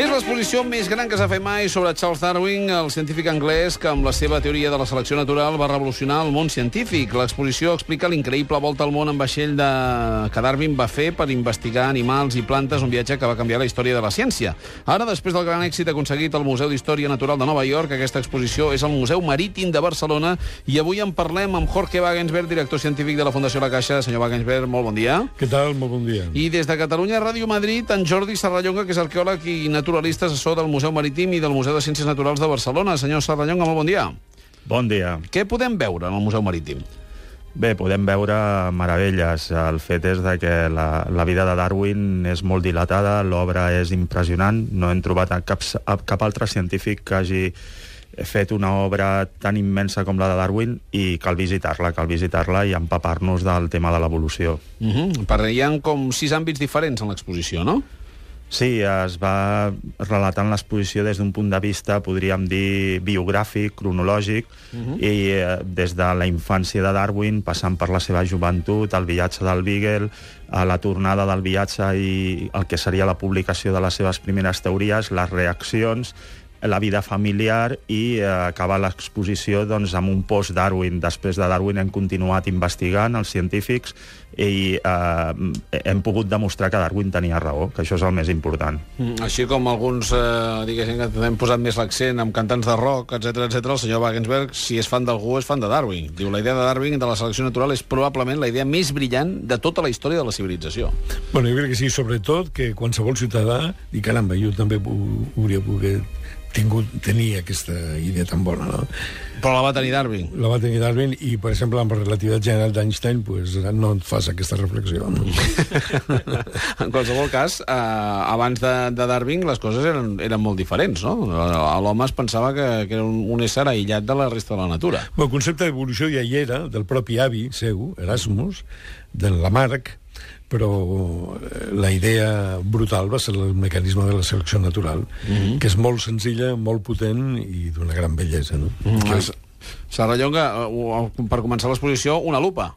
És l'exposició més gran que s'ha fet mai sobre Charles Darwin, el científic anglès que amb la seva teoria de la selecció natural va revolucionar el món científic. L'exposició explica l'increïble volta al món en vaixell de... que Darwin va fer per investigar animals i plantes, un viatge que va canviar la història de la ciència. Ara, després del gran èxit aconseguit al Museu d'Història Natural de Nova York, aquesta exposició és al Museu Marítim de Barcelona i avui en parlem amb Jorge Wagensberg, director científic de la Fundació La Caixa. Senyor Wagensberg, molt bon dia. Què tal? Molt bon dia. I des de Catalunya Ràdio Madrid, en Jordi Serrallonga, que és arqueòleg i naturalista, assessor del Museu Marítim i del Museu de Ciències Naturals de Barcelona. Senyor Serrallonga, molt bon dia. Bon dia. Què podem veure en el Museu Marítim? Bé, podem veure meravelles. El fet és de que la, la vida de Darwin és molt dilatada, l'obra és impressionant. No hem trobat cap, cap altre científic que hagi fet una obra tan immensa com la de Darwin i cal visitar-la, cal visitar-la i empapar-nos del tema de l'evolució. Uh -huh. Per, hi ha com sis àmbits diferents en l'exposició, no? Sí, es va relatant l'exposició des d'un punt de vista, podríem dir, biogràfic, cronològic, uh -huh. i eh, des de la infància de Darwin, passant per la seva joventut, el viatge del Beagle, a la tornada del viatge i el que seria la publicació de les seves primeres teories, les reaccions, la vida familiar i eh, acabar l'exposició doncs, amb un post-Darwin. Després de Darwin hem continuat investigant, els científics, i eh, hem pogut demostrar que Darwin tenia raó, que això és el més important. Mm, així com alguns, eh, diguéssim, que hem posat més l'accent amb cantants de rock, etc etc. el senyor Wagensberg, si és fan d'algú, és fan de Darwin. Diu, la idea de Darwin de la selecció natural és probablement la idea més brillant de tota la història de la civilització. Bueno, jo crec que sí, sobretot que qualsevol ciutadà, i caramba, jo també ho, ho hauria pogut tingut, tenia aquesta idea tan bona, no? Però la va tenir Darwin. La va tenir Darwin i, per exemple, amb la relativitat general d'Einstein pues, no et fas aquesta reflexió. No? en qualsevol cas, eh, abans de, de Darwin les coses eren, eren molt diferents, no? L'home es pensava que, que era un, un ésser aïllat de la resta de la natura. Bé, el concepte d'evolució ja hi era, del propi avi seu, Erasmus, de Lamarck, però eh, la idea brutal va ser el mecanisme de la selecció natural, mm -hmm. que és molt senzilla, molt potent i d'una gran bellesa. No? Mm -hmm. que és... Serrallonga, eh, per començar l'exposició, una lupa.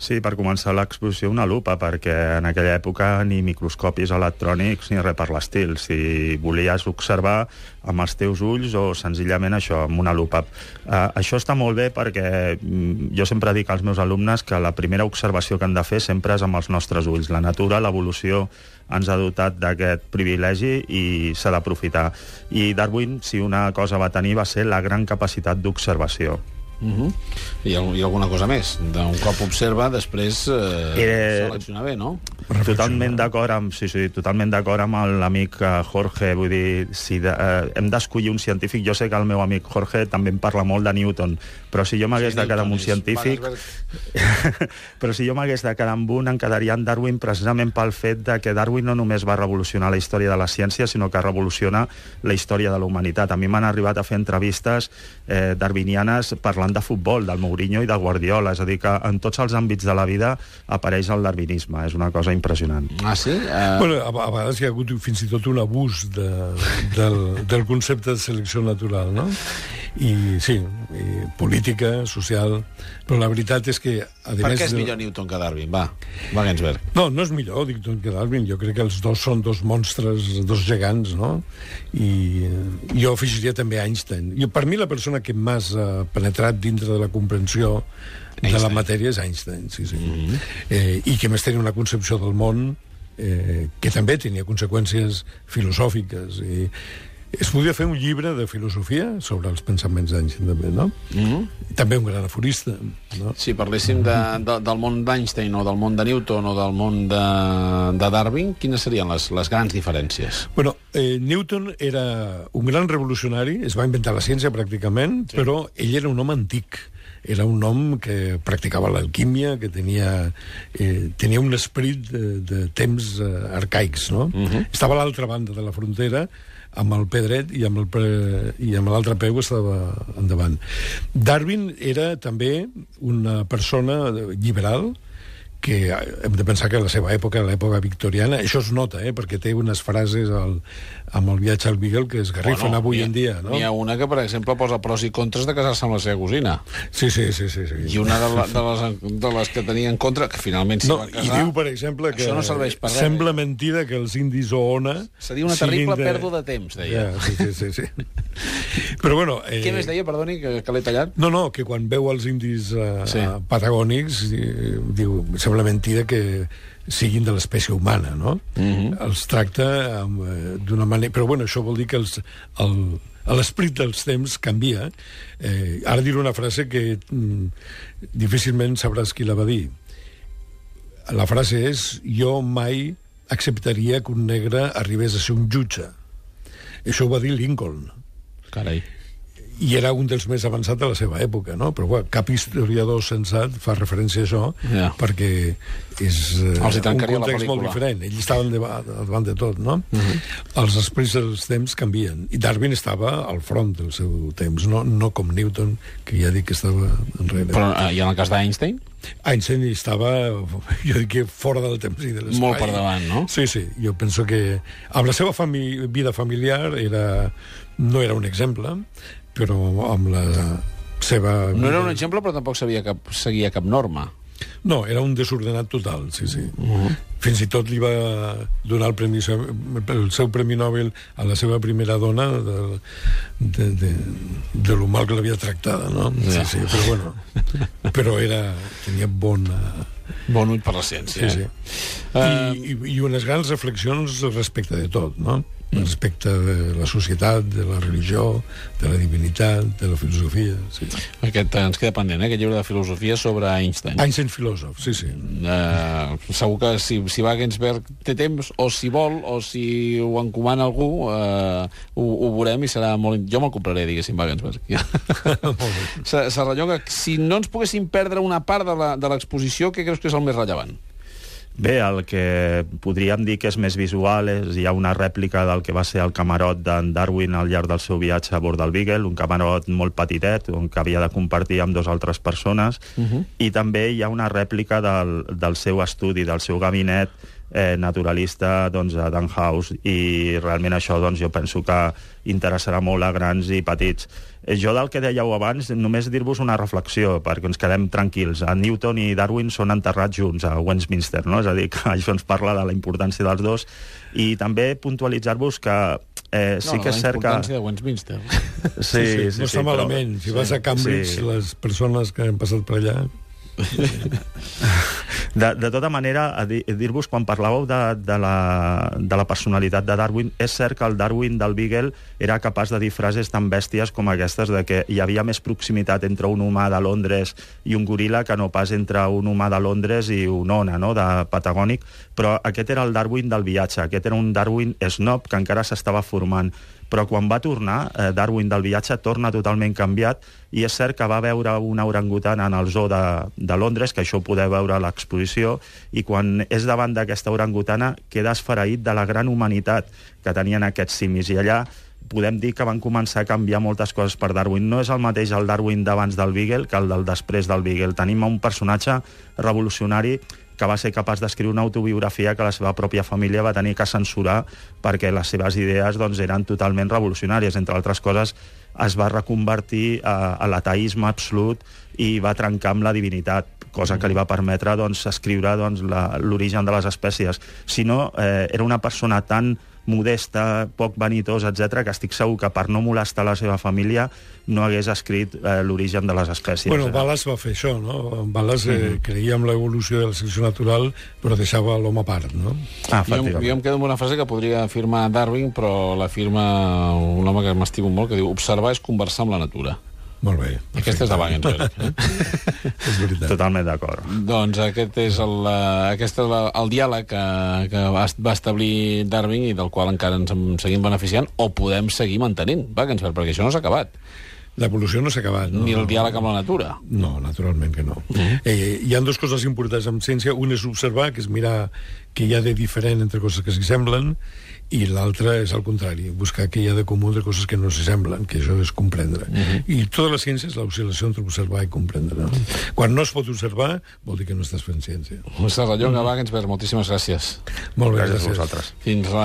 Sí, per començar l'exposició una lupa, perquè en aquella època ni microscopis electrònics ni res per l'estil. Si volies observar amb els teus ulls o senzillament això, amb una lupa. Uh, això està molt bé perquè mm, jo sempre dic als meus alumnes que la primera observació que han de fer sempre és amb els nostres ulls. La natura, l'evolució ens ha dotat d'aquest privilegi i s'ha d'aprofitar. I Darwin, si una cosa va tenir, va ser la gran capacitat d'observació. Uh -huh. I, I alguna cosa més. D'un cop observa, després eh, eh, seleccionar bé, no? Totalment d'acord amb, sí, sí, totalment d'acord amb l'amic eh, Jorge. Vull dir, si de, eh, hem d'escollir un científic, jo sé que el meu amic Jorge també em parla molt de Newton, però si jo m'hagués sí, de quedar amb un científic... però si jo m'hagués de quedar amb un, em quedaria en Darwin precisament pel fet de que Darwin no només va revolucionar la història de la ciència, sinó que revoluciona la història de la humanitat. A mi m'han arribat a fer entrevistes eh, darwinianes parlant de futbol, del Mourinho i del Guardiola, és a dir, que en tots els àmbits de la vida apareix el darwinisme, és una cosa impressionant. Ah, sí? Uh... Bueno, a, a vegades hi ha hagut fins i tot un abús de, del, del concepte de selecció natural, no? I sí, i política, social, però la veritat és que... A per què és millor Newton que Darwin? Va, Wagensberg. No, no és millor Newton que Darwin, jo crec que els dos són dos monstres, dos gegants, no? I jo afegiria també Einstein. Jo, per mi la persona que m'has penetrat dintre de la comprensió Einstein. de la matèria és Einstein, sí, sí. Mm -hmm. eh, I que més tenia una concepció del món eh, que també tenia conseqüències filosòfiques i es podria fer un llibre de filosofia sobre els pensaments d'Einstein, també, no? Mm -hmm. També un gran aforista. No? Si parléssim de, de, del món d'Einstein o del món de Newton o del món de, de Darwin, quines serien les, les grans diferències? Bueno, eh, Newton era un gran revolucionari, es va inventar la ciència pràcticament, sí. però ell era un home antic era un home que practicava l'alquímia, que tenia, eh, tenia un esperit de, de temps eh, arcaics, no? Uh mhm. -huh. Estava a l'altra banda de la frontera, amb el peu dret i amb el pre... i amb l'altre peu estava endavant. Darwin era també una persona liberal que hem de pensar que a la seva època, a l'època victoriana, això es nota, eh, perquè té unes frases al, amb el viatge al Beagle que es garrifen bueno, avui ha, en dia. No? N'hi ha una que, per exemple, posa pros i contres de casar-se amb la seva cosina. Sí, sí, sí. sí, sí. I una de, la, de, les, de les que tenia en contra, que finalment s'hi no, va casar... I diu, per exemple, que no serveix per res. sembla mentida que els indis o ona... Seria una terrible de... pèrdua de temps, deia. Ja, sí, sí, sí. sí. Però bueno... Eh... Què més deia, perdoni, que, que l'he tallat? No, no, que quan veu els indis eh, sí. patagònics, eh, diu, sembla mentida que siguin de l'espècie humana, no? Uh Mhm. -huh. Els tracta eh, d'una manera... Però, bueno, això vol dir que els, el, l'esperit dels temps canvia. Eh, ara diré una frase que mm, difícilment sabràs qui la va dir. La frase és jo mai acceptaria que un negre arribés a ser un jutge. Això ho va dir Lincoln Carai. I era un dels més avançats de la seva època, no? Però bueno, cap historiador sensat fa referència a això Ja. perquè és eh, un context molt diferent. Ells estaven davant, davant de tot, no? Uh -huh. Els esperits dels temps canvien. I Darwin estava al front del seu temps, no, no com Newton, que ja dic que estava enrere. Però eh, i en el cas d'Einstein? Einstein estava, jo dic que fora del temps i de l'espai. Molt per davant, no? Sí, sí, jo penso que amb la seva fami vida familiar era, no era un exemple, però amb la seva... No era un exemple, però tampoc sabia cap, seguia cap norma. No, era un desordenat total, sí, sí. Uh Mhm. -huh. Fins i tot li va donar el, premi, el seu Premi Nobel a la seva primera dona de, de, de, de lo mal que l'havia tractada, no? Ja. Sí, sí, però bueno, però era, tenia bona... Bon ull per la ciència. Sí, sí. Eh, I, i, I unes grans reflexions respecte de tot, no? Respecte de la societat, de la religió, de la divinitat, de la filosofia, sí. Aquest ens queda pendent, eh, aquest llibre de filosofia sobre Einstein. Einstein filòsof, sí, sí. Uh, segur que si, si Wagensberg té temps, o si vol, o si ho encomana algú, uh, ho, ho veurem i serà molt... Jo me'l compraré, diguéssim, Wagensberg. Serrallonga, si no ens poguéssim perdre una part de la- de l'exposició, què creus que és el més rellevant? Bé, el que podríem dir que és més visual és hi ha una rèplica del que va ser el camarot d'en Darwin al llarg del seu viatge a bord del Beagle, un camarot molt petitet, on que havia de compartir amb dues altres persones, uh -huh. i també hi ha una rèplica del, del seu estudi, del seu gabinet eh, naturalista doncs, a Dunhouse, i realment això doncs, jo penso que interessarà molt a grans i petits. Eh, Jo del que dèieu abans, només dir-vos una reflexió, perquè ens quedem tranquils. A Newton i Darwin són enterrats junts a Westminster, no? és a dir, que això ens parla de la importància dels dos. I també puntualitzar-vos que eh, sí no, que és cert que... de Westminster. Sí, no està malament. Si vas a Cambridge, sí. les persones que han passat per allà... De, de tota manera, a di- dir-vos, quan parlàveu de, de, la, de la personalitat de Darwin, és cert que el Darwin del Beagle era capaç de dir frases tan bèsties com aquestes de que hi havia més proximitat entre un humà de Londres i un goril·la que no pas entre un humà de Londres i un ona, no?, de patagònic, però aquest era el Darwin del viatge, aquest era un Darwin snob que encara s'estava formant però quan va tornar, eh, Darwin del viatge torna totalment canviat i és cert que va veure una orangutana en el zoo de, de Londres, que això ho podeu veure a l'exposició, i quan és davant d'aquesta orangutana queda esfereït de la gran humanitat que tenien aquests simis, i allà podem dir que van començar a canviar moltes coses per Darwin. No és el mateix el Darwin d'abans del Beagle que el del després del Beagle. Tenim un personatge revolucionari que va ser capaç d'escriure una autobiografia que la seva pròpia família va tenir que censurar perquè les seves idees doncs, eren totalment revolucionàries. Entre altres coses, es va reconvertir a, a l'ateisme absolut i va trencar amb la divinitat cosa que li va permetre doncs, escriure doncs, l'origen de les espècies. Si no, eh, era una persona tan modesta, poc vanitós, etc, que estic segur que per no molestar la seva família no hagués escrit eh, l'origen de les espècies. Bueno, Eh, Balas va fer això, no? Balas eh, creia en l'evolució de la selecció natural, però deixava l'home a part, no? Ah, Jo, jo em quedo amb una frase que podria afirmar Darwin, però la firma un home que m'estimo molt, que diu observar és conversar amb la natura. Molt bé. Aquesta és de Wagensberg. Eh? És veritat. Totalment d'acord. doncs aquest és el, eh, aquest és la, el diàleg que, que va, est- va establir Darwin i del qual encara ens en seguim beneficiant o podem seguir mantenint, Wagensberg, perquè això no s'ha acabat. L'evolució no s'ha acabat. No? Ni el diàleg amb la natura. No, naturalment que no. Eh, hi ha dues coses importants en ciència. Un és observar, que és mirar què hi ha de diferent entre coses que s'hi semblen, i l'altre és al contrari, buscar què hi ha de comú entre coses que no s'hi semblen, que això és comprendre. I tota la ciència és l'oscil·lació entre observar i comprendre. No? Quan no es pot observar, vol dir que no estàs fent ciència. Serrallonga, mm. Wagensberg, moltíssimes gràcies. Molt bé, Gràcies a gràcies. vosaltres. Fins la